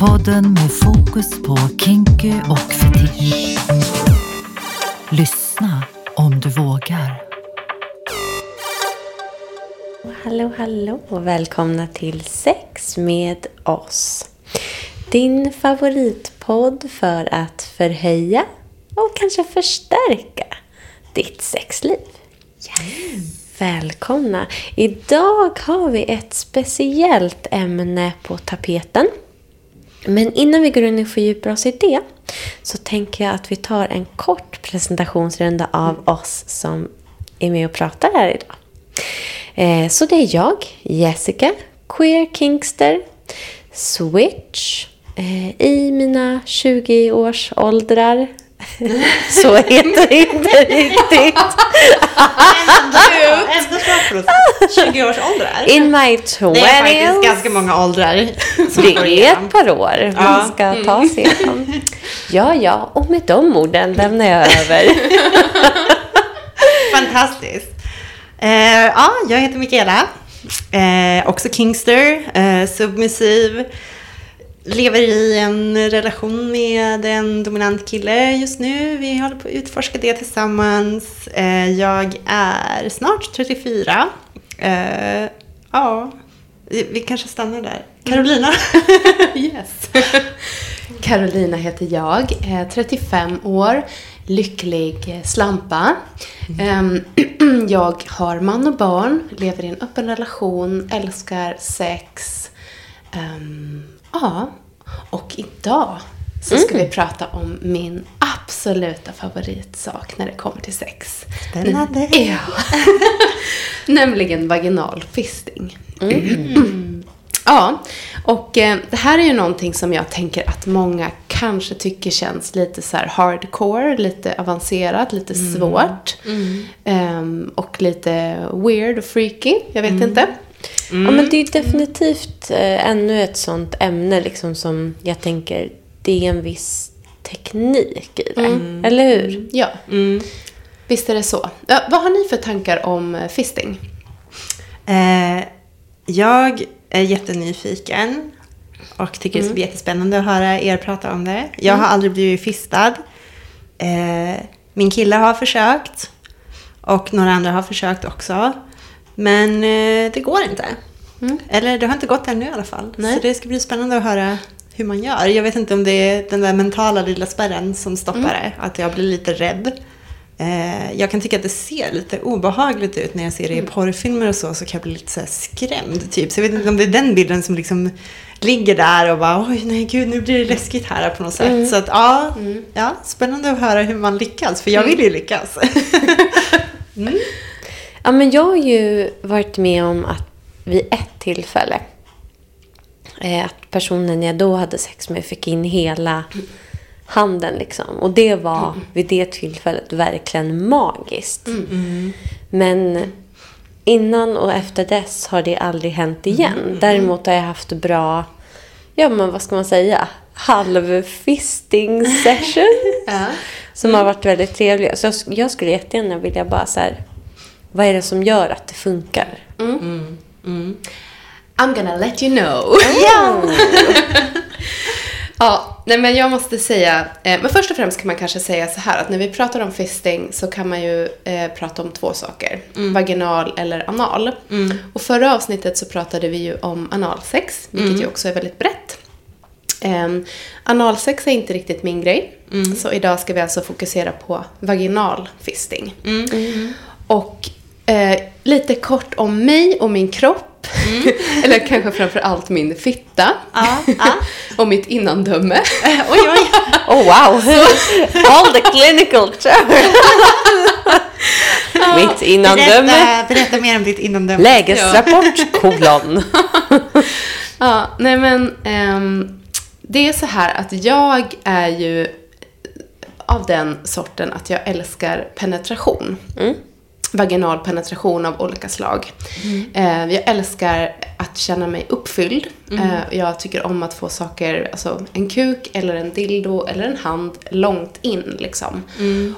Podden med fokus på kinky och fetisch. Lyssna om du vågar. Hallå, hallå och välkomna till Sex med oss. Din favoritpodd för att förhöja och kanske förstärka ditt sexliv. Välkomna! Idag har vi ett speciellt ämne på tapeten. Men innan vi går in och fördjupar oss i det så tänker jag att vi tar en kort presentationsrunda av oss som är med och pratar här idag. Eh, Så det är jag, Jessica, queer kingster, switch, eh, i mina 20-årsåldrar. Så heter det inte riktigt. Ändå för oss. 20 års åldrar. In my Det är faktiskt 20s. ganska många åldrar. Det är ett par år man ska ta sig igenom. Ja, ja, och med de orden lämnar jag över. Fantastiskt. Eh, ja, jag heter Mikaela. Eh, också Kingster, eh, submissiv. Lever i en relation med en dominant kille just nu. Vi håller på att utforska det tillsammans. Eh, jag är snart 34. Eh, ja, vi kanske stannar där. Carolina? Yes. Carolina heter jag, är 35 år, lycklig eh, slampa. Ehm, Jag har man och barn, lever i en öppen relation, älskar sex. Ja, och idag så ska vi prata om min absoluta favoritsak när det kommer till sex. Spännande. Ja. Nämligen vaginal fisting. Ja, och eh, det här är ju någonting som jag tänker att många kanske tycker känns lite så här hardcore, lite avancerat, lite svårt. Ehm, och lite weird och freaky, jag vet inte. Ja, men det är definitivt eh, ännu ett sånt ämne liksom som jag tänker, det är en viss teknik i det. Eller hur? Ja, visst är det så. Ja, vad har ni för tankar om eh, fisting? Eh, jag är jättenyfiken och tycker det ska bli jättespännande att höra er prata om det. Jag har aldrig blivit fistad. Eh, min kille har försökt och några andra har försökt också. Men eh, det går inte. Eller det har inte gått ännu i alla fall. Nej. Så det ska bli spännande att höra hur man gör. Jag vet inte om det är den där mentala lilla spärren som stoppar det. Att jag blir lite rädd. Eh, jag kan tycka att det ser lite obehagligt ut när jag ser det i porrfilmer och så. Så kan jag bli lite så skrämd typ. Så jag vet inte om det är den bilden som liksom ligger där och bara oj nej gud nu blir det läskigt här på något sätt. Så att ja, ja, spännande att höra hur man lyckas. För jag vill ju lyckas. Ja, men jag har ju varit med om att vid ett tillfälle eh, att personen jag då hade sex med fick in hela handen liksom. Och det var vid det tillfället verkligen magiskt. Men innan och efter dess har det aldrig hänt igen. Däremot har jag haft bra, ja men vad ska man säga, halv-fisting session. Som har varit väldigt trevliga. Så jag, jag skulle jättegärna vilja bara så här, vad är det som gör att det funkar? I'm gonna let you know. Ja, nej men jag måste säga, eh, men först och främst kan man kanske säga så här att när vi pratar om fisting så kan man ju eh, prata om två saker. Vaginal eller anal. Och förra avsnittet så pratade vi ju om analsex, vilket ju också är väldigt brett. Um, analsex är inte riktigt min grej. Så idag ska vi alltså fokusera på vaginal fisting. Och eh, lite kort om mig och min kropp. Eller kanske framför allt min fitta. Och mitt innandöme. oj, oj. Oh wow! All the clinical terms! Mitt innandöme. Berätta, berätta mer om ditt innandöme. Lägesrapport, kolon. Ja, nej men ehm, det är så här att jag är ju av den sorten att jag älskar penetration. Vaginal penetration av olika slag. Eh, jag älskar att känna mig uppfylld. Eh, jag tycker om att få saker, alltså en kuk eller en dildo eller en hand långt in liksom.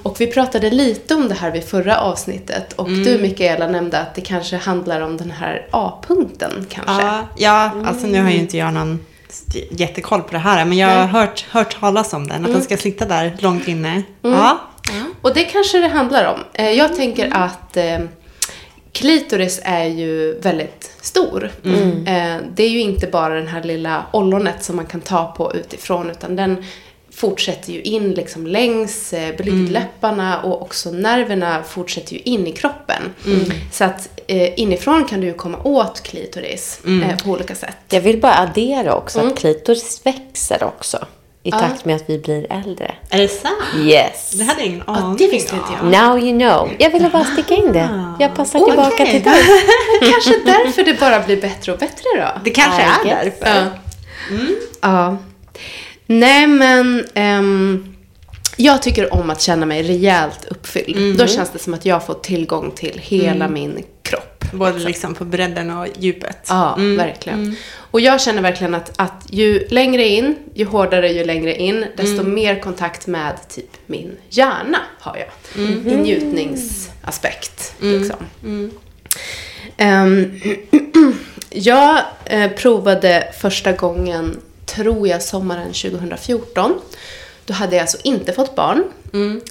Och vi pratade lite om det här vid förra avsnittet och du Mikaela nämnde att det kanske handlar om den här A-punkten kanske. Ja, ja alltså nu har ju inte jag någon jättekoll på det här, men jag har hört, hört talas om den. Att den ska sitta där långt inne. Ja. Och det kanske det handlar om. Eh, Jag tänker att eh, klitoris är ju väldigt stor. Eh, det är ju inte bara den här lilla ollonet som man kan ta på utifrån, utan den fortsätter ju in liksom längs blygdläpparna och också nerverna fortsätter ju in i kroppen. Så att eh, inifrån kan du ju komma åt klitoris eh, på olika sätt. Jag vill bara addera också att klitoris växer också. I takt med att vi blir äldre. Är det sant? Yes. Det hade jag ingen Ja, aning det visste inte jag. Now you know. Jag ville bara sticka in det. Jag passar Okej. tillbaka till dig. Kanske därför det bara blir bättre och bättre då. Det kanske I är guess. därför. Ja. ja. Nej, men ehm, jag tycker om att känna mig rejält uppfylld. Då känns det som att jag får tillgång till hela min kropp. Både liksom på bredden och djupet. Ja, verkligen. Och jag känner verkligen att, att ju längre in, ju hårdare, ju längre in, desto mer kontakt med typ min hjärna har jag. I njutningsaspekt. Liksom. Ehm, jag eh, provade första gången, tror jag, sommaren 2014. Då hade jag alltså inte fått barn.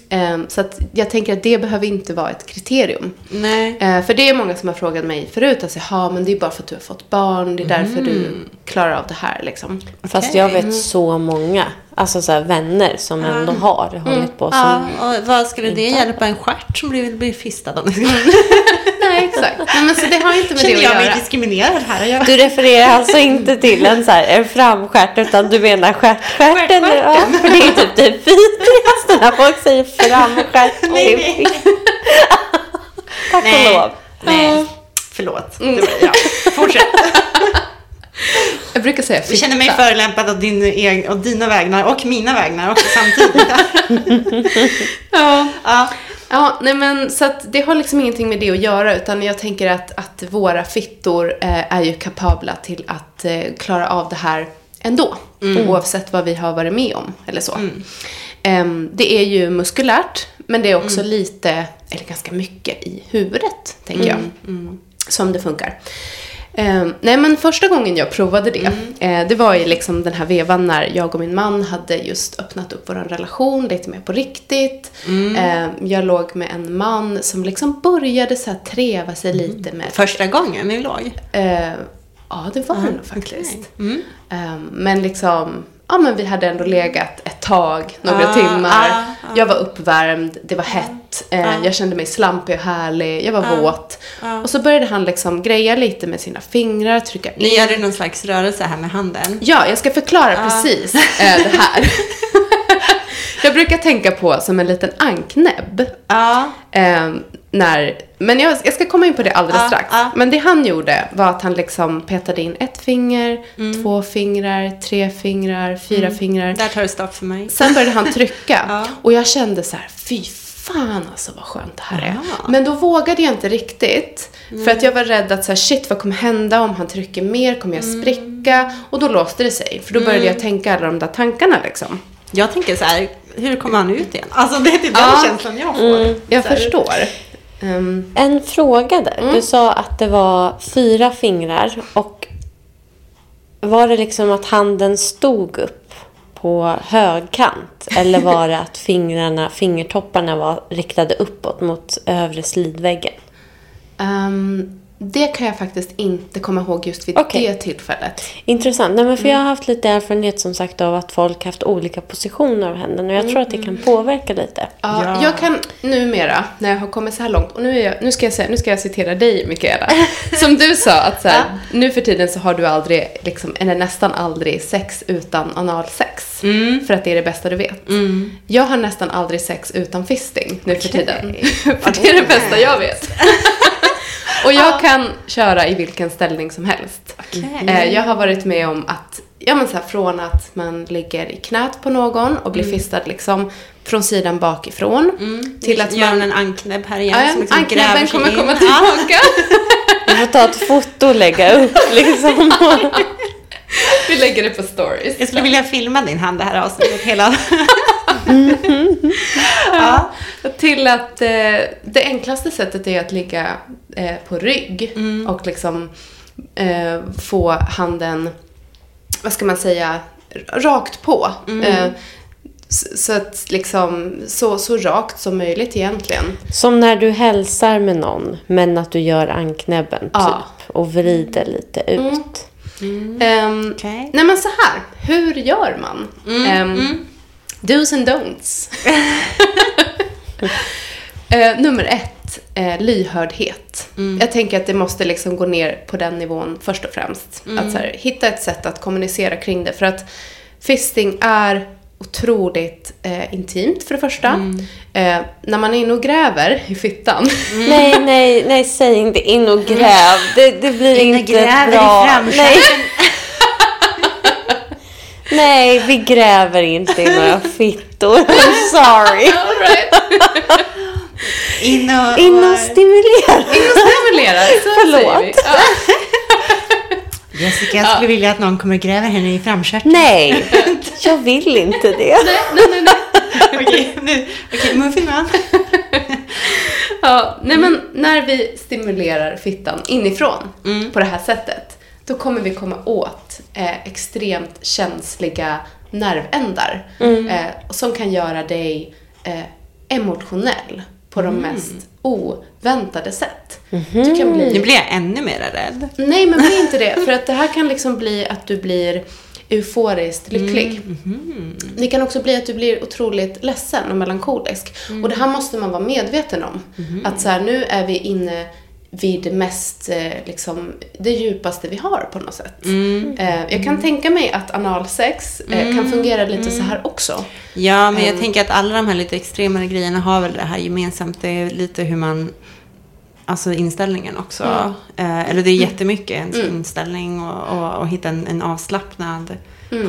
Ehm, så att jag tänker att det behöver inte vara ett kriterium. Nej. Eh, för det är många som har frågat mig förut, alltså, ja men det är bara för att du har fått barn, det är därför du klarar av det här liksom. Fast jag vet så många, alltså så här, vänner som ändå har hållit på som... Ja, och vad skulle det hjälpa en stjärt som blir, blir fistad om? Nej, exakt. Nej, men så det har inte med det Känner att jag mig göra. diskriminerad här? Jag... Du refererar alltså inte till en, så här, en framstjärt utan du menar stjärtstjärten? Ja, för det är typ det vidrigaste när folk säger framstjärt. Nej, nej. Tack och Nej. lov. Nej, förlåt. Det var, ja. Fortsätt. Jag brukar säga Jag känner mig fitta. förolämpad av din, och dina vägnar och mina vägnar också samtidigt. Ja. ja. Ja, nej men så att det har liksom ingenting med det att göra utan jag tänker att, att våra fittor eh, är ju kapabla till att eh, klara av det här ändå. Oavsett vad vi har varit med om eller så. Ehm, det är ju muskulärt men det är också lite, eller ganska mycket i huvudet tänker jag. Som det funkar. Ehm, nej men första gången jag provade det, eh, det var i liksom den här vevan när jag och min man hade just öppnat upp vår relation lite mer på riktigt. Ehm, jag låg med en man som liksom började så här treva sig lite med Första gången ni låg? Eh, ja, det var det nog faktiskt. Eh, men liksom, ja men vi hade ändå legat ett tag, några Ah, timmar. ah, Jag var uppvärmd, det var hett, eh, jag kände mig slampig och härlig, jag var våt. Och så började han liksom greja lite med sina fingrar, trycka in. Ni gör någon slags rörelse här med handen. Ja, jag ska förklara precis eh, det här. jag brukar tänka på som en liten anknäbb. Eh, när, men jag, jag ska komma in på det alldeles Ja, strax. ja. Men det han gjorde var att han liksom petade in ett finger, Mm. två fingrar, tre fingrar, fyra fingrar. Där tar det stopp för mig. Sen började han trycka. Ja. Och jag kände så här, fy fan alltså vad skönt det här är. Men då vågade jag inte riktigt. För att jag var rädd att så här, shit vad kommer hända om han trycker mer? Kommer jag Mm. spricka? Och då låste det sig. För då började jag tänka alla de där tankarna liksom. Jag tänker så här, hur kommer han ut igen? Alltså det är typ den känslan jag får. Jag Så här, förstår. Ehm, En fråga där. Du sa att det var fyra fingrar och var det liksom att handen stod upp på högkant? Eller var det att fingrarna, fingertopparna var riktade uppåt mot övre slidväggen? ehm, det kan jag faktiskt inte komma ihåg just vid Okej. det tillfället. Intressant. Nej, men för Jag har haft lite erfarenhet som sagt av att folk haft olika positioner av händerna och jag tror att det kan påverka lite. Ja, Ja. Jag kan numera, när jag har kommit så här långt, och nu, är jag, nu, ska, jag säga, nu ska jag citera dig Mikaela. Som du sa, att så här, nu för tiden så har du aldrig, liksom, eller nästan aldrig, sex utan analsex. För att det är det bästa du vet. Jag har nästan aldrig sex utan fisting nu för tiden. för det är det bästa jag vet. och jag kan köra i vilken ställning som helst. Okej. Eh, Jag har varit med om att, ja men så här, från att man ligger i knät på någon och blir fistad liksom från sidan bakifrån. Till att Gör man... en anknäbb här igen. Ja, som liksom anknäbben kommer in. komma tillbaka. Vi får ta ett foto och lägga upp liksom. Vi lägger det på stories. Jag skulle vilja filma din hand det här avsnittet hela. ja. Till att eh, det enklaste sättet är att ligga eh, på rygg Mm. och liksom eh, få handen vad ska man säga, rakt på. Eh, s- så att liksom, så, så rakt som möjligt egentligen. Som när du hälsar med någon, men att du gör anknäbben typ. Ja. Och vrider lite ut. Ehm, Okej. Nej men så här, hur gör man? Ehm, Do's and don'ts. Eh, nummer ett, eh, lyhördhet. Jag tänker att det måste liksom gå ner på den nivån först och främst. Att så här, hitta ett sätt att kommunicera kring det. För att fisting är otroligt eh, intimt för det första. Eh, när man är inne och gräver i fittan. Nej, nej, nej, säg inte in och gräv. Det, det blir In och inte gräver i bra. framskärten. nej. nej, vi gräver inte i några fittor. I'm sorry. All right. In och... In och stimulera. In och stimulera, så Förlåt. säger vi. Ja. Jessica, jag skulle vilja att någon kommer och gräver henne i framstjärten. Nej, jag vill inte det. Nej, nej, nej. Okej, nu. Okej, Muffinman. Ja, nej men när vi stimulerar fittan inifrån Mm. på det här sättet, då kommer vi komma åt eh, extremt känsliga nervändar Mm. eh, och som kan göra dig eh, emotionell på Mm. de mest oväntade sätt. Du kan bli Nu blir jag ännu mer rädd. Nej, men bli inte det. För att det här kan liksom bli att du blir euforiskt lycklig. Det kan också bli att du blir otroligt ledsen och melankolisk. Och det här måste man vara medveten om. Att så här, nu är vi inne vid det mest, eh, liksom, det djupaste vi har på något sätt. Eh, jag kan tänka mig att analsex eh, kan fungera lite så här också. Ja, men jag tänker att alla de här lite extremare grejerna har väl det här gemensamt. Det är lite hur man... Alltså inställningen också. Eh, eller det är jättemycket ens inställning och, och, och hitta en, en avslappnad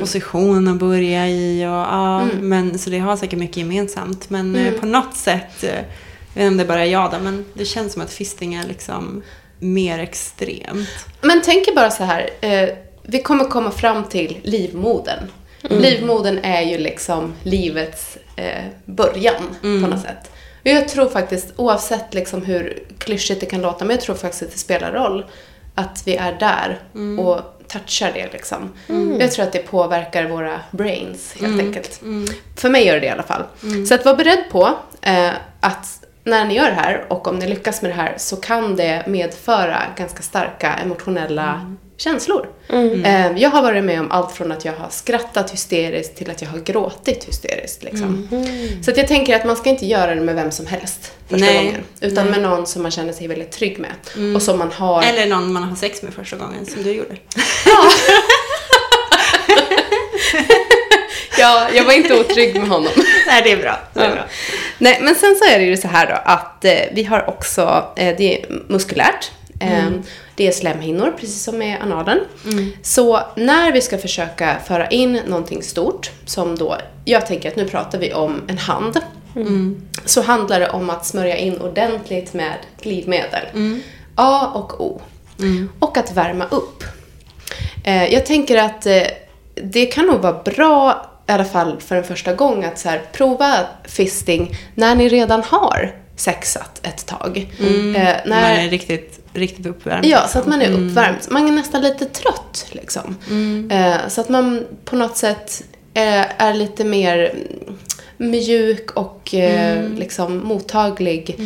position att börja i. Och, ja, men, så det har säkert mycket gemensamt. Men eh, på något sätt, eh, jag vet inte om det bara är jag då, men det känns som att fisting är liksom mer extremt. Men tänk bara så här. Eh, vi kommer komma fram till livmodern. Livmodern är ju liksom livets eh, början på något sätt. Och jag tror faktiskt, oavsett liksom hur klyschigt det kan låta, men jag tror faktiskt att det spelar roll att vi är där och touchar det liksom. Jag tror att det påverkar våra brains helt enkelt. För mig gör det det i alla fall. Så att vara beredd på eh, att när ni gör det här och om ni lyckas med det här så kan det medföra ganska starka emotionella känslor. Eh, Jag har varit med om allt från att jag har skrattat hysteriskt till att jag har gråtit hysteriskt. Liksom. Så att jag tänker att man ska inte göra det med vem som helst första Nej, gången. Utan med någon som man känner sig väldigt trygg med. Och som man har... Eller någon man har sex med första gången, som du gjorde. Ja, jag var inte otrygg med honom. Nej, det är bra. Det är Ja. bra. Nej, men sen så är det ju så här då att eh, vi har också, eh, det är muskulärt. Eh, Det är slemhinnor, precis som med analen. Så när vi ska försöka föra in någonting stort, som då, jag tänker att nu pratar vi om en hand. Så handlar det om att smörja in ordentligt med glidmedel. A och O. Och att värma upp. Eh, jag tänker att eh, det kan nog vara bra, i alla fall för en första gång, att så här, prova fisting när ni redan har sexat ett tag. Eh, Man när, är riktigt, riktigt uppvärmd. Ja, så att man är uppvärmd. Man är nästan lite trött liksom. Eh, så att man på något sätt är, är lite mer mm, mjuk och eh, liksom mottaglig.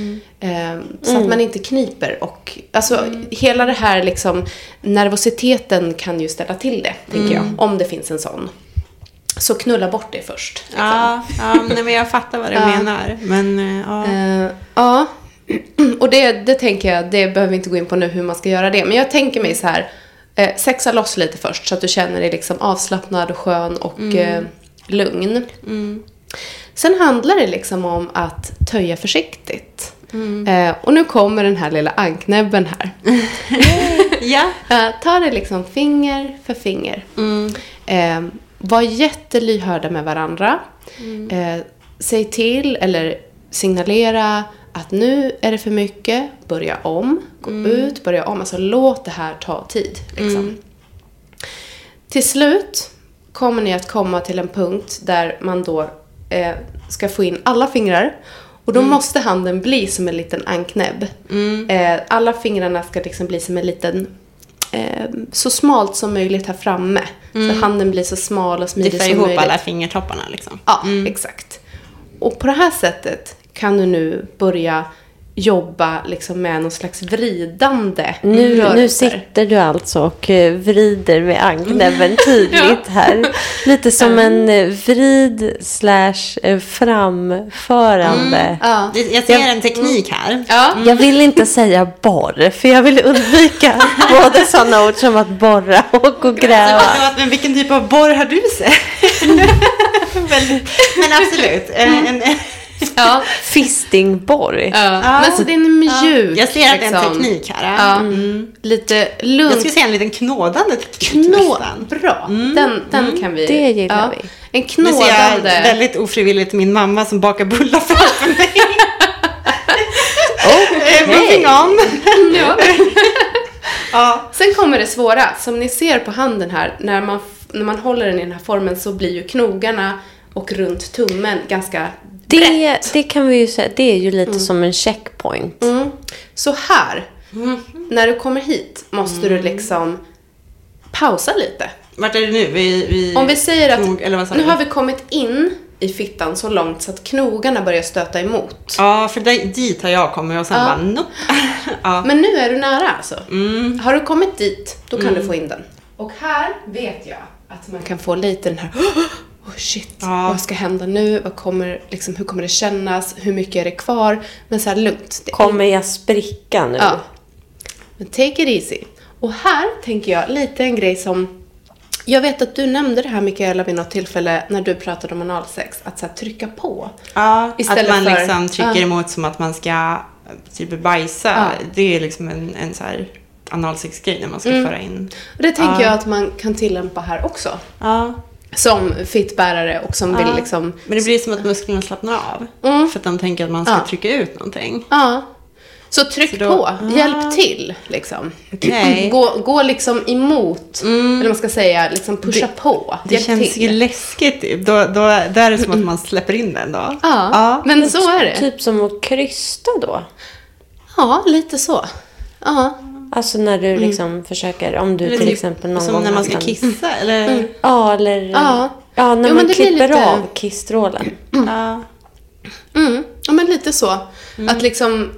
Eh, så att man inte kniper och alltså hela det här liksom nervositeten kan ju ställa till det, tänker jag. Om det finns en sån. Så knulla bort det först. Liksom. Ja, ja nej, men jag fattar vad du menar. Men eh, ja. Eh, ja, och det, det tänker jag, det behöver vi inte gå in på nu hur man ska göra det. Men jag tänker mig så här, eh, sexa loss lite först så att du känner dig liksom avslappnad och skön och eh, lugn. Sen handlar det liksom om att töja försiktigt. Eh, och nu kommer den här lilla anknäbben här. ja. Eh, ta det liksom finger för finger. Eh, var jättelyhörda med varandra. Eh, säg till eller signalera att nu är det för mycket. Börja om. Gå ut, börja om. Alltså låt det här ta tid. Liksom. Till slut kommer ni att komma till en punkt där man då eh, ska få in alla fingrar. Och då måste handen bli som en liten anknäbb. Eh, alla fingrarna ska liksom bli som en liten eh, så smalt som möjligt här framme. Så handen blir så smal och smidig som ihop möjligt. alla fingertopparna liksom. Ja, exakt. Och på det här sättet kan du nu börja jobba liksom med någon slags vridande Nu, nu rörelser. sitter du alltså och eh, vrider med anknäbben tydligt här. Lite som en eh, vrid slash eh, framförande. Ja. Det- Jag ser en teknik här. Ja. Jag vill inte säga borr, för jag vill undvika både sådana ord som att borra och att gräva. Men vilken typ av borr har du sett? Men absolut. En, en, Ja. Fistingborr. Ja. Men så det är en mjuk jag ser att det är en liksom, teknik här. Ja. Mm. Lite Jag lugnt. skulle säga en liten knådande teknik Knå... nästan. Bra. Den, den kan vi... Det gillar vi. En Nu ser jag knådande... väldigt ofrivilligt min mamma som bakar bullar framför mig. Eh, Moving on. Ja. Ja. Sen kommer det svåra. Som ni ser på handen här, när man, när man håller den i den här formen så blir ju knogarna och runt tummen ganska Det, brett. det kan vi ju säga, det är ju lite som en checkpoint. Mm. Så här, när du kommer hit måste du liksom pausa lite. Vart är det nu? Vi, vi... Om vi säger att Knog, eller vad sa nu har vi kommit in i fittan så långt så att knogarna börjar stöta emot. Ja, för där, dit har jag kommit och sen Ja. bara nope. ja. Men nu är du nära alltså. Mm. Har du kommit dit, då kan du få in den. Och här vet jag att man kan få lite den här Oh shit, Ja. vad ska hända nu? Vad kommer, liksom, hur kommer det kännas? Hur mycket är det kvar? Men så här lugnt. Det Kommer jag spricka nu? Ja. Men take it easy. Och här tänker jag lite en grej som... Jag vet att du nämnde det här Mikaela vid något tillfälle när du pratade om analsex. Att så här, trycka på. Ja, Istället att man för- liksom trycker emot som att man ska typ bajsa. Ja. Det är liksom en, en så här analsexgrej när man ska föra in. Och det tänker Ja. jag att man kan tillämpa här också. Ja. Som fittbärare och som vill liksom... Men det blir som att musklerna slappnar av. Mm. För att de tänker att man ska Ja. trycka ut någonting. Ja. Så tryck Så då- på. Ah. Hjälp till liksom. Okej. Gå, gå liksom emot. Mm. Eller man ska säga, liksom pusha på. Det Hjälp känns till. ju läskigt typ. Då, då, då är det som att man släpper in den då. Ja, men så är det. Typ som att krysta då. Ja, lite så. Ja. Alltså när du liksom försöker, om du Eller till typ exempel någon som gång när man ska kissa eller? Ja, eller Ja. ja, när Jo, man klipper lite- av kissstrålen. Ja. Mm. ja, men lite så. Att liksom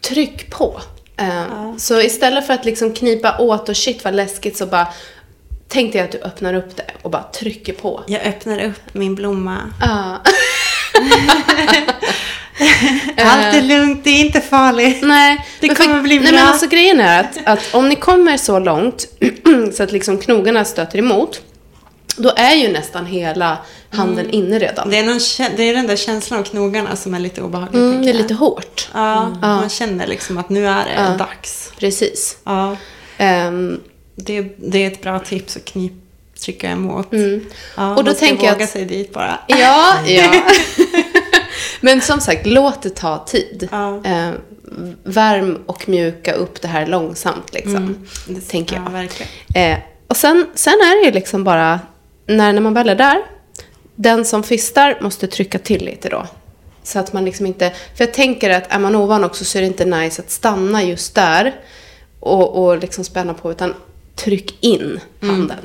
tryck på. Eh, Så istället för att liksom knipa åt och shit vad läskigt så bara tänk dig att du öppnar upp det och bara trycker på. Jag öppnar upp min blomma. Ja. Allt är lugnt, det är inte farligt. Nej, Det kommer bli Nej, bra. men alltså grejen är att, att om ni kommer så långt så att liksom knogarna stöter emot, då är ju nästan hela handen inne redan. Det är, någon, det är den där känslan av knogarna som är lite obehaglig. Mm, det är jag. lite hårt. Ja, man känner liksom att nu är det Ja. dags. Precis. Ja, Ehm, det, det är ett bra tips att knip, trycka emot. Ja, Mm. Och då man ska tänker jag våga att- sig dit bara. ja, ja. Men som sagt, låt det ta tid. Ja. Ehm, värm och mjuka upp det här långsamt liksom. Mm. Det tänker jag. Ja, verkligen. Eh, och sen, sen är det ju liksom bara, när, när man väl är där, den som fistar måste trycka till lite då. Så att man liksom inte, för jag tänker att är man ovan också så är det inte nice att stanna just där och, och liksom spänna på, utan tryck in handen.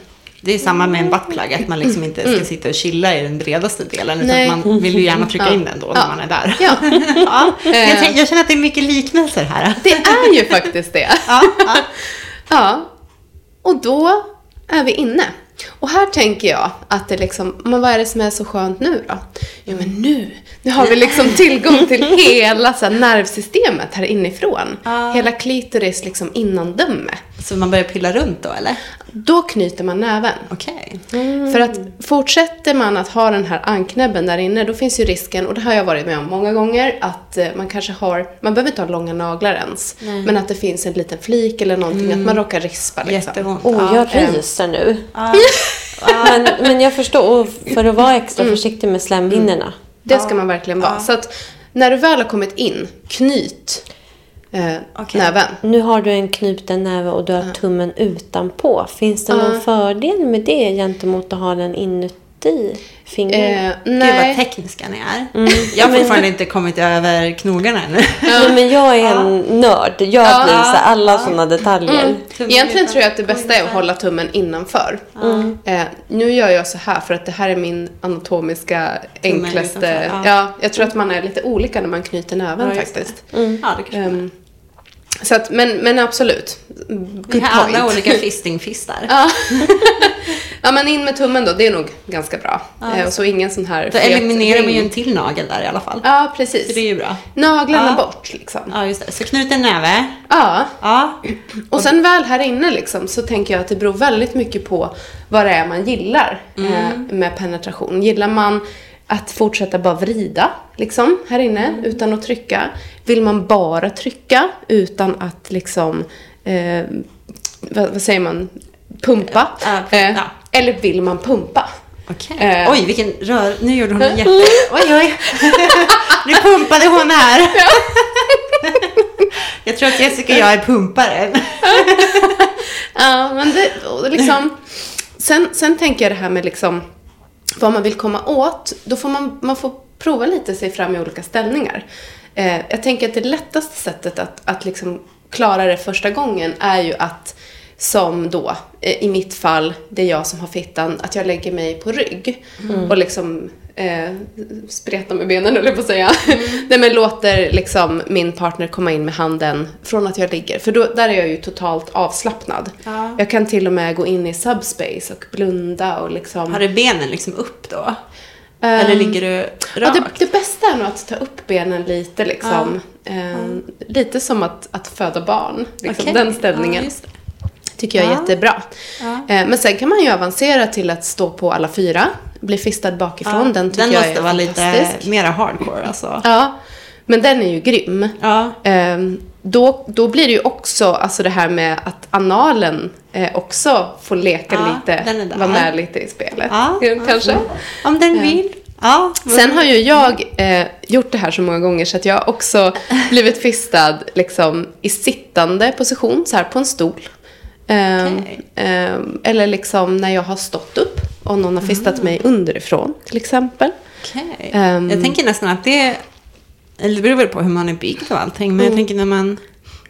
Det är samma med en buttplug, att man liksom inte ska sitta och chilla i den bredaste delen. Utan Nej. man vill ju gärna trycka in den då när Ja. man är där. Ja. ja. Jag, Eh. tänk, jag känner att det är mycket liknelser här. Det är ju faktiskt det. Ja. Ja, och då är vi inne. Och här tänker jag att det liksom, men vad är det som är så skönt nu då? Jo men nu, nu har vi liksom tillgång till hela så här, nervsystemet här inifrån. Ja. Hela klitoris liksom innandöme. Så man börjar pilla runt då eller? Då knyter man näven. Okej. För att fortsätter man att ha den här anknäbben där inne, då finns ju risken, och det har jag varit med om många gånger, att eh, man kanske har, man behöver inte ha långa naglar ens, men att det finns en liten flik eller någonting, att man råkar rispa liksom. Jätteont. Åh, ja. jag ryser nu. Ja. Men, men jag förstår, och för att vara extra försiktig med slemhinnorna. Det ska man verkligen vara. Så att när du väl har kommit in, knyt eh, Okej. näven. Nu har du en knuten näve och du har tummen utanpå. Finns det någon fördel med det gentemot att ha den inuti? I fingret? Eh, Gud nej. vad tekniska ni är. Jag har fortfarande inte kommit över knogarna ännu. Nej, men jag är en nörd. Jag Ja. blir så alla sådana detaljer. Mm. Egentligen tror jag att det bästa är att hålla tummen innanför. Eh, nu gör jag så här för att det här är min anatomiska Tummen enklaste... ja. ja. jag tror att man är lite olika när man knyter näven Ja, faktiskt. Ja, det kanske Ehm, så att, men, men absolut. Vi Good har alla point. olika fistingfistar. Ja. men in med tummen då. Det är nog ganska bra. Ja, Eh, och så ingen sån här Då eliminerar man ju en till nagel där i alla fall. Ja, Så precis. det är ju bra. Naglarna Ja. bort liksom. Ja, just det. Så knuten näve. Ja. Ja. Och sen väl här inne liksom, så tänker jag att det beror väldigt mycket på vad det är man gillar eh, med penetration. Gillar man att fortsätta bara vrida liksom, här inne utan att trycka? Vill man bara trycka utan att liksom, eh, vad, vad säger man, pumpa? Ja, ja. Eller vill man pumpa? Okej. Eh. Oj, vilken rör... Nu gjorde hon en jätte... Oj, oj. nu pumpade hon här. jag tror att Jessica och jag är pumpare. Ja, men det liksom... Sen, sen tänker jag det här med liksom vad man vill komma åt. Då får man, man får prova lite sig fram i olika ställningar. Eh, jag tänker att det lättaste sättet att, att liksom klara det första gången är ju att som då, eh, i mitt fall, det är jag som har fittan, att jag lägger mig på rygg och liksom eh, spretar med benen, eller på att säga. Nej, men låter liksom min partner komma in med handen från att jag ligger. För då, där är jag ju totalt avslappnad. Ja. Jag kan till och med gå in i subspace och blunda och liksom... Har du benen liksom upp då? Ehm, Eller ligger du Ja, rakt? det, det bästa är nog att ta upp benen lite liksom. Ehm, Lite som att, att föda barn. Liksom, Okej. Den ställningen Ja. Tycker jag är Ja. jättebra. Ja. Eh, Men sen kan man ju avancera till att stå på alla fyra. Bli fistad bakifrån. Ja, den tycker den jag måste är vara lite fantastisk. mera hardcore alltså. Ja, men den är ju grym. Ja. Ehm, då, då blir det ju också alltså det här med att analen eh, också får leka Ja, lite, den vara med lite i spelet. Ja. Kanske. Om den vill. Ja. Sen har ju jag eh, gjort det här så många gånger så att jag har också blivit fistad liksom, i sittande position, så här på en stol. Ehm, Okej. ehm, eller liksom när jag har stått upp och någon har fistat mig underifrån till exempel. Okej. Ehm. jag tänker nästan att det... Eller det beror väl på hur man är byggd och allting. Men jag tänker när man...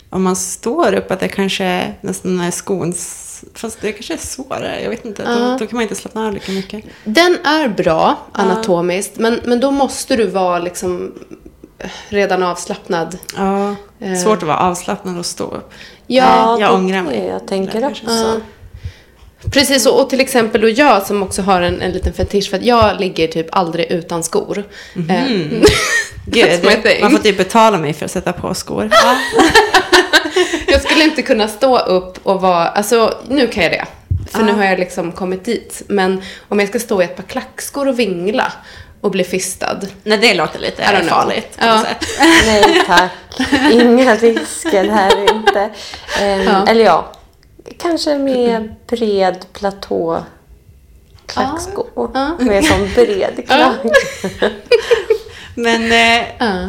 Om man står upp att det kanske nästan är skons... Fast det kanske är svårare. Jag vet inte. Då, då kan man inte slappna av lika mycket. Den är bra anatomiskt men, men då måste du vara liksom redan avslappnad. Ja. Eh. Svårt att vara avslappnad och stå upp. Ja, jag det ångrar mig. Jag tänker också. Ja. Precis, och, och till exempel då jag som också har en, en liten fetisch för att jag ligger typ aldrig utan skor. That's my Gud, man får typ betala mig för att sätta på skor. Ja. Jag skulle inte kunna stå upp och vara, alltså nu kan jag det. För nu har jag liksom kommit dit. Men om jag ska stå i ett par klackskor och vingla och bli fistad. Nej, det låter lite know. farligt på Ja. något sätt. Nej tack. Inga risker här inte. Ehm, Ja. Eller ja, kanske med bred platå klackskor. Ja. Med sån bred klack. Men eh, Ja.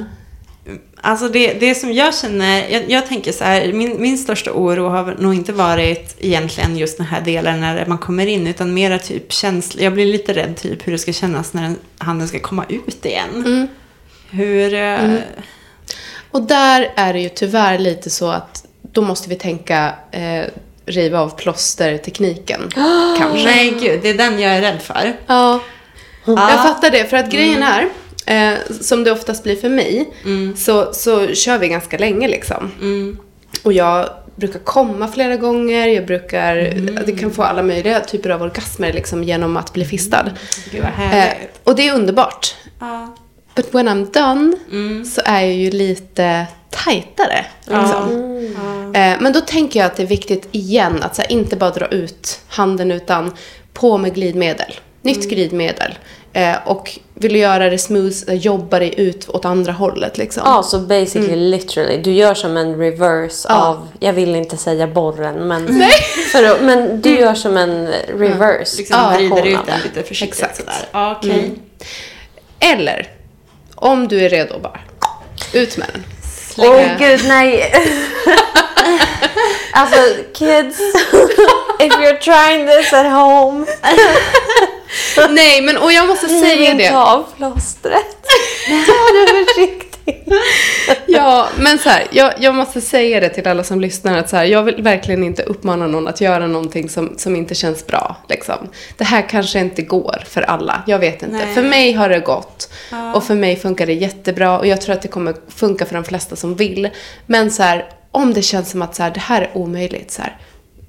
Alltså det, det som jag känner, jag, jag tänker så här, min, min största oro har nog inte varit egentligen just den här delen när man kommer in, utan mera typ känsla, jag blir lite rädd typ hur det ska kännas när den, handen ska komma ut igen. Hur, eh, Och där är det ju tyvärr lite så att då måste vi tänka eh, riva av plåstertekniken. kanske. nej gud, det är den jag är rädd för. Ja, Ja. jag fattar det. För att grejen är, eh, som det oftast blir för mig, så, så kör vi ganska länge liksom. Mm. Och jag brukar komma flera gånger, jag brukar, det kan få alla möjliga typer av orgasmer liksom genom att bli fistad. Gud vad Eh, härligt. och det är underbart. Ja. But when I'm done så är jag ju lite tajtare. Liksom. Eh, men då tänker jag att det är viktigt igen att här, inte bara dra ut handen utan på med glidmedel. Nytt glidmedel. Eh, och vill du göra det smooth, eh, jobba dig ut åt andra hållet liksom. Ja, så basically literally. Du gör som en reverse Ja. av, jag vill inte säga borren, men, för att, men du gör som en reverse. Liksom version vrider av ut den lite försiktigt Exakt. sådär. Ja, okej. Eller, om du är redo bara, ut med den. Åh gud, nej. alltså, kids. if you're trying this at home. Nej, men och jag måste säga Riv det. av plåstret. Ta det försiktigt. Ja, men så här, jag, jag måste säga det till alla som lyssnar att så här, jag vill verkligen inte uppmana någon att göra någonting som, som inte känns bra. Liksom. Det här kanske inte går för alla, jag vet inte. Nej. För mig har det gått Ja. och för mig funkar det jättebra och jag tror att det kommer funka för de flesta som vill. Men så här, om det känns som att så här, det här är omöjligt, så här,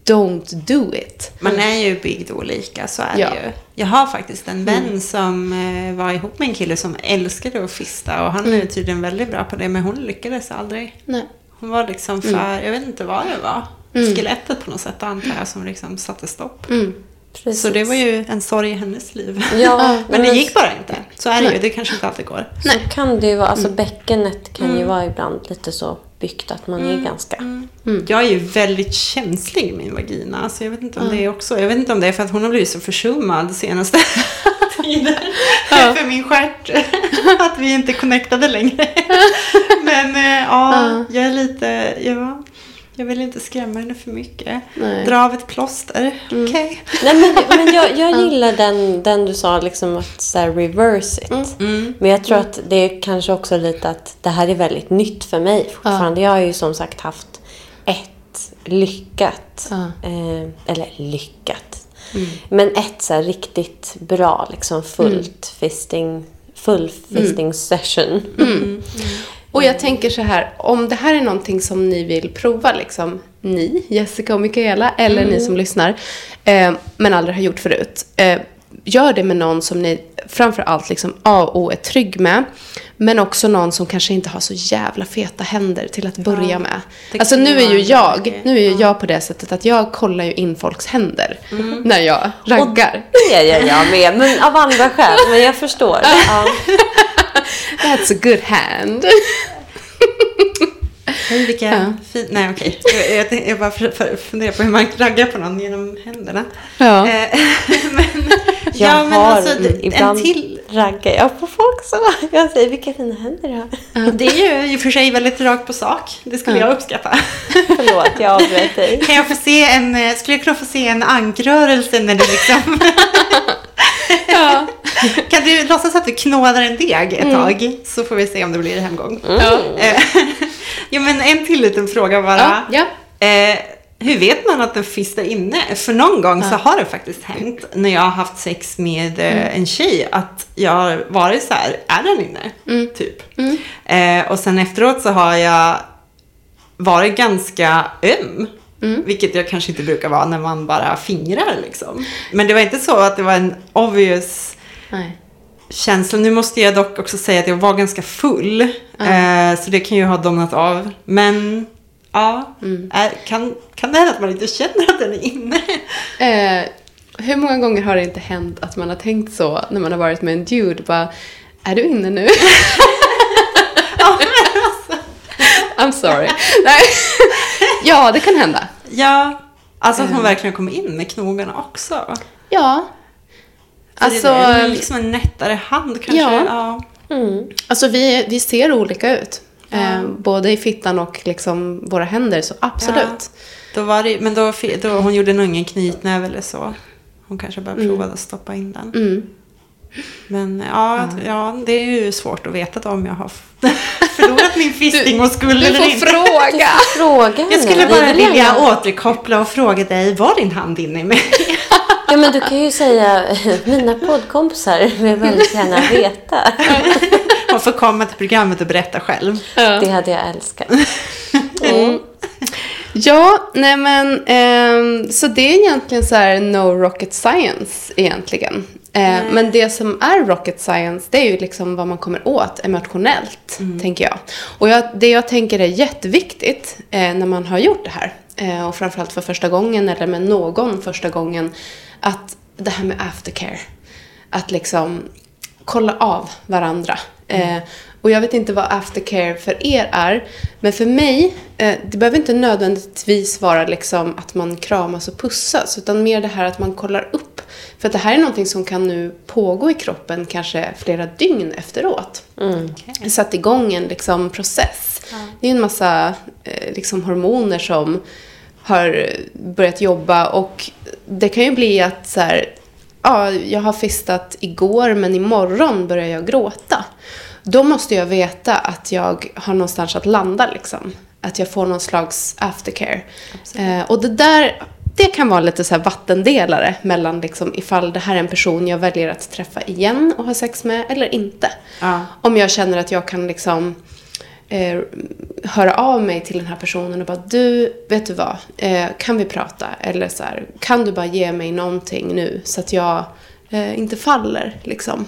don't do it. Man är ju byggd olika, så är Ja. det ju. Jag har faktiskt en vän som eh, var ihop med en kille som älskade att fista och han är tydligen väldigt bra på det, men hon lyckades aldrig. Nej. Hon var liksom för, jag vet inte vad det var, skelettet på något sätt antar jag som liksom satte stopp. Mm. Precis. Så det var ju en sorg i hennes liv. Ja, Men det gick bara inte. Så är det Nej. ju, det kanske inte alltid går. Så kan det ju vara. Alltså bäckenet kan ju vara ibland lite så byggt att man är ganska... Jag är ju väldigt känslig i min vagina. Så jag vet inte om det är också. Jag vet inte om det är för att hon har blivit så försummad senaste tiden. för min stjärt. att vi inte connectade längre. Men eh, ja, jag är lite... Ja, jag vill inte skrämma henne för mycket. Nej. Dra av ett plåster. Okej. Nej, men, men jag, jag gillar den, den du sa, liksom att så här, reverse it. Men jag tror att det är kanske också lite att det här är väldigt nytt för mig fortfarande. Jag har ju som sagt haft ett lyckat, Ja. eh, eller lyckat, men ett så här riktigt bra, liksom fullt fisting, full fisting session. Och jag tänker så här, om det här är någonting som ni vill prova, liksom ni, Jessica och Mikaela, eller ni som lyssnar, eh, men aldrig har gjort förut. Eh, gör det med någon som ni framför allt liksom A och är trygg med. Men också någon som kanske inte har så jävla feta händer till att börja Ja, med. Alltså nu är ju jag, nu är ju jag på det sättet att jag kollar ju in folks händer när jag raggar. Det gör jag med, men av andra skäl. Men jag förstår. Ja. That's a good hand. Hej, vilka Ja. fin... Nej, okej. Jag, jag, tänkte- jag bara för- för- funderar på hur man raggar på någon genom händerna. Ja. Eh, men, Jag ja, men har, alltså, ibland en till. raggar jag på folk så. Jag säger vilka fina händer du har. Det är ju i och för sig väldigt rakt på sak. Det skulle jag uppskatta. Förlåt, jag avbröt dig. Kan jag få se en, eh, skulle jag kunna få se en ankrörelse när du liksom... Ja. kan du låtsas att du knådar en deg ett tag? Så får vi se om det blir hemgång. Ja. Eh, men en till liten fråga bara. Ja. Ja. Eh, hur vet man att den fist är inne? För någon gång så har det faktiskt hänt när jag har haft sex med eh, en tjej att jag har varit så här, är den inne? Typ. Eh, och sen efteråt så har jag varit ganska öm. Vilket jag kanske inte brukar vara när man bara fingrar liksom. Men det var inte så att det var en obvious Nej. känsla. Nu måste jag dock också säga att jag var ganska full. Eh, så det kan ju ha domnat av. Men ja, är, kan, kan det hända att man inte känner att den är inne? Eh, hur många gånger har det inte hänt att man har tänkt så när man har varit med en dude? Bara, är du inne nu? I'm sorry. Nej. ja, det kan hända. Ja, alltså att hon verkligen kommer in med knogarna också. Ja. Alltså, det är liksom en nättare hand kanske. Ja. Ja. alltså vi, vi ser olika ut. Eh, både i fittan och liksom våra händer, så absolut. Då var det, men då, då, hon gjorde nog ingen knytnäve eller så. Hon kanske bara provade att stoppa in den. Mm. Men ja, ja, det är ju svårt att veta då om jag har förlorat min fisting och skuld Du eller får inte. fråga. Fråga henne. Jag skulle bara vill vilja gärna- återkoppla och fråga dig, var din hand inne i mig? Ja, men du kan ju säga mina poddkompisar vill väldigt gärna veta. Hon får komma till programmet och berätta själv. Det hade jag älskat. Mm. Ja, nej men ehm, så det är egentligen så här no rocket science egentligen. Eh, men det som är rocket science det är ju liksom vad man kommer åt emotionellt, tänker jag. Och jag, det jag tänker är jätteviktigt eh, när man har gjort det här, eh, och framförallt för första gången eller med någon första gången, att det här med aftercare. Att liksom kolla av varandra. Eh, och jag vet inte vad aftercare för er är. Men för mig, eh, det behöver inte nödvändigtvis vara liksom att man kramas och pussas. Utan mer det här att man kollar upp. För att det här är någonting som kan nu pågå i kroppen kanske flera dygn efteråt. Satt igång en liksom, process. Det är en massa eh, liksom, hormoner som har börjat jobba och det kan ju bli att så här, ja, jag har fistat igår men imorgon börjar jag gråta. Då måste jag veta att jag har någonstans att landa liksom. Att jag får någon slags aftercare. Eh, och det där, det kan vara lite så vattendelare mellan liksom ifall det här är en person jag väljer att träffa igen och ha sex med eller inte. Ja. Om jag känner att jag kan liksom eh, höra av mig till den här personen och bara du, vet du vad, eh, kan vi prata? Eller så här, kan du bara ge mig någonting nu så att jag eh, inte faller liksom.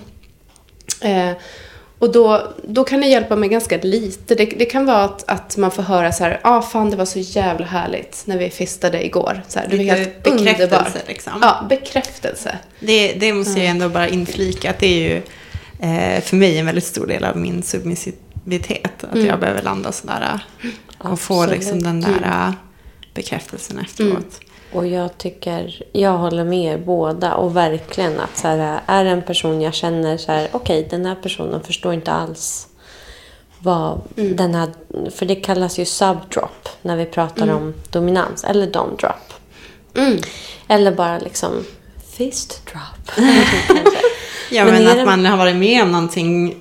Eh, och då, då kan det hjälpa mig ganska lite. Det, det kan vara att, att man får höra så här, ah fan det var så jävla härligt när vi festade igår. Så här, det var helt bekräftelse, underbart. liksom. Ja, bekräftelse. Det, det måste jag ändå bara inflika att det är ju eh, för mig en väldigt stor del av min submissivitet. Att jag behöver landa sådär och få liksom den där eh, bekräftelsen efteråt. Och jag tycker, jag håller med er båda och verkligen att så här, är en person jag känner så här, okej den här personen förstår inte alls vad den här, för det kallas ju subdrop när vi pratar om dominans, eller domdrop. Mm. Eller bara liksom fist drop. Ja, Men men, att det- man har varit med om någonting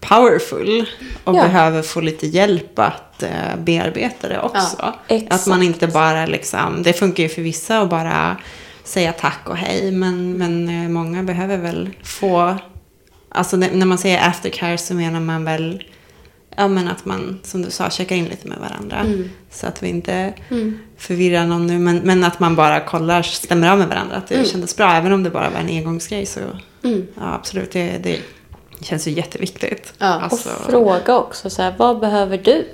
powerful och Ja. behöver få lite hjälp att eh, bearbeta det också. exakt. att man inte bara liksom, det funkar ju för vissa att bara säga tack och hej, men, men eh, många behöver väl få, alltså när man säger aftercare så menar man väl Ja men att man, som du sa, checkar in lite med varandra. Så att vi inte förvirrar någon nu. Men, men att man bara kollar, stämmer av med varandra. Att det kändes bra. Även om det bara var en engångsgrej så ja, absolut. Det, det känns ju jätteviktigt. Ja. Och Alltså, fråga också, så här, vad behöver du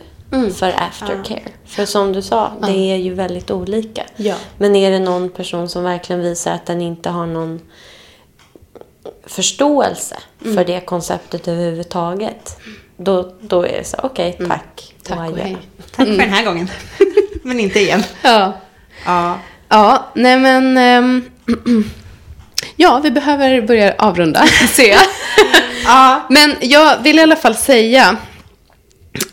för aftercare? För som du sa, det är ju väldigt olika. Ja. Men är det någon person som verkligen visar att den inte har någon förståelse för det konceptet överhuvudtaget. Då, då är det så, okej, tack. Tack och adjö. hej. tack för den här gången. men inte igen. Ja. Ja. Ja, nej men... ehm, ja, vi behöver börja avrunda, ser jag. Ja. Men jag vill i alla fall säga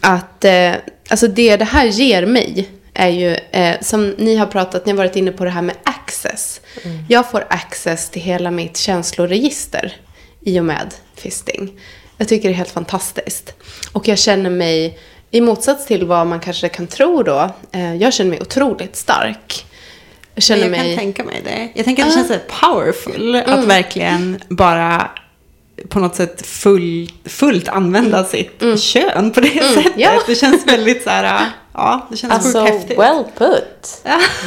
att eh, alltså det det här ger mig är ju, eh, som ni har pratat, ni har varit inne på det här med access. Jag får access till hela mitt känsloregister i och med fisting. Jag tycker det är helt fantastiskt. Och jag känner mig, i motsats till vad man kanske kan tro då, eh, jag känner mig otroligt stark. Jag känner jag mig... kan tänka mig det. Jag tänker att det känns så powerful att verkligen bara på något sätt full, fullt använda sitt kön på det sättet. ja. Det känns väldigt så här, ja, det känns Alltså, sjukt häftigt. well put.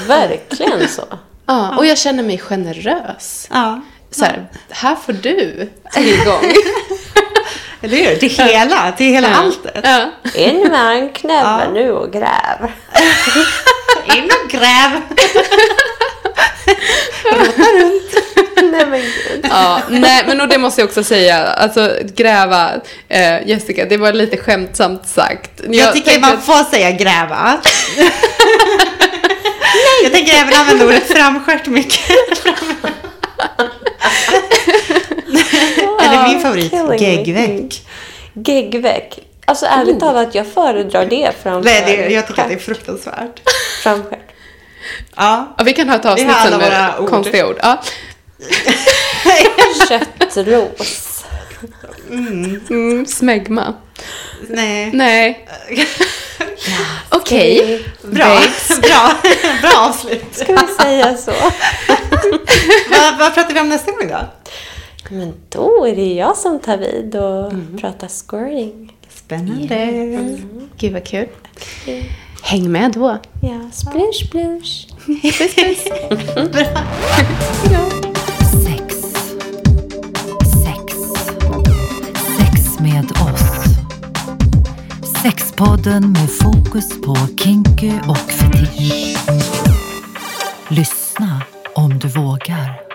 Verkligen så. Ja, och jag känner mig generös. Ja, Så här, här får du tillgång. eller hur? Till hela, till hela alltet. ja. In med en knäve nu och gräv. In och gräv. Nej men gud. ja, nej, men och det måste jag också säga, alltså gräva, eh, Jessica, det var lite skämtsamt sagt. Jag, tycker tänkte man får säga gräva. jag tänker även använda ordet framskärt mycket. Favorit, geggveck. Geggveck. Alltså ärligt talat, jag föredrar det framför Nej, det, jag tycker att det är fruktansvärt. framskärt. Ja. Ja, vi kan ha ett avsnitt sen med ord. konstiga ord. Ja. Köttros. Mm, smegma. Nej. Nej. Okej. Bra. Babes. Bra. Bra avslut. Ska vi säga så? vad, vad pratar vi om nästa gång då? Men då är det jag som tar vid och pratar squirting. Spännande. Gud vad kul. Häng med då. Ja, splush splush. Sex. Sex. Sex med oss. Sexpodden med fokus på kinky och fetisch. Lyssna om du vågar.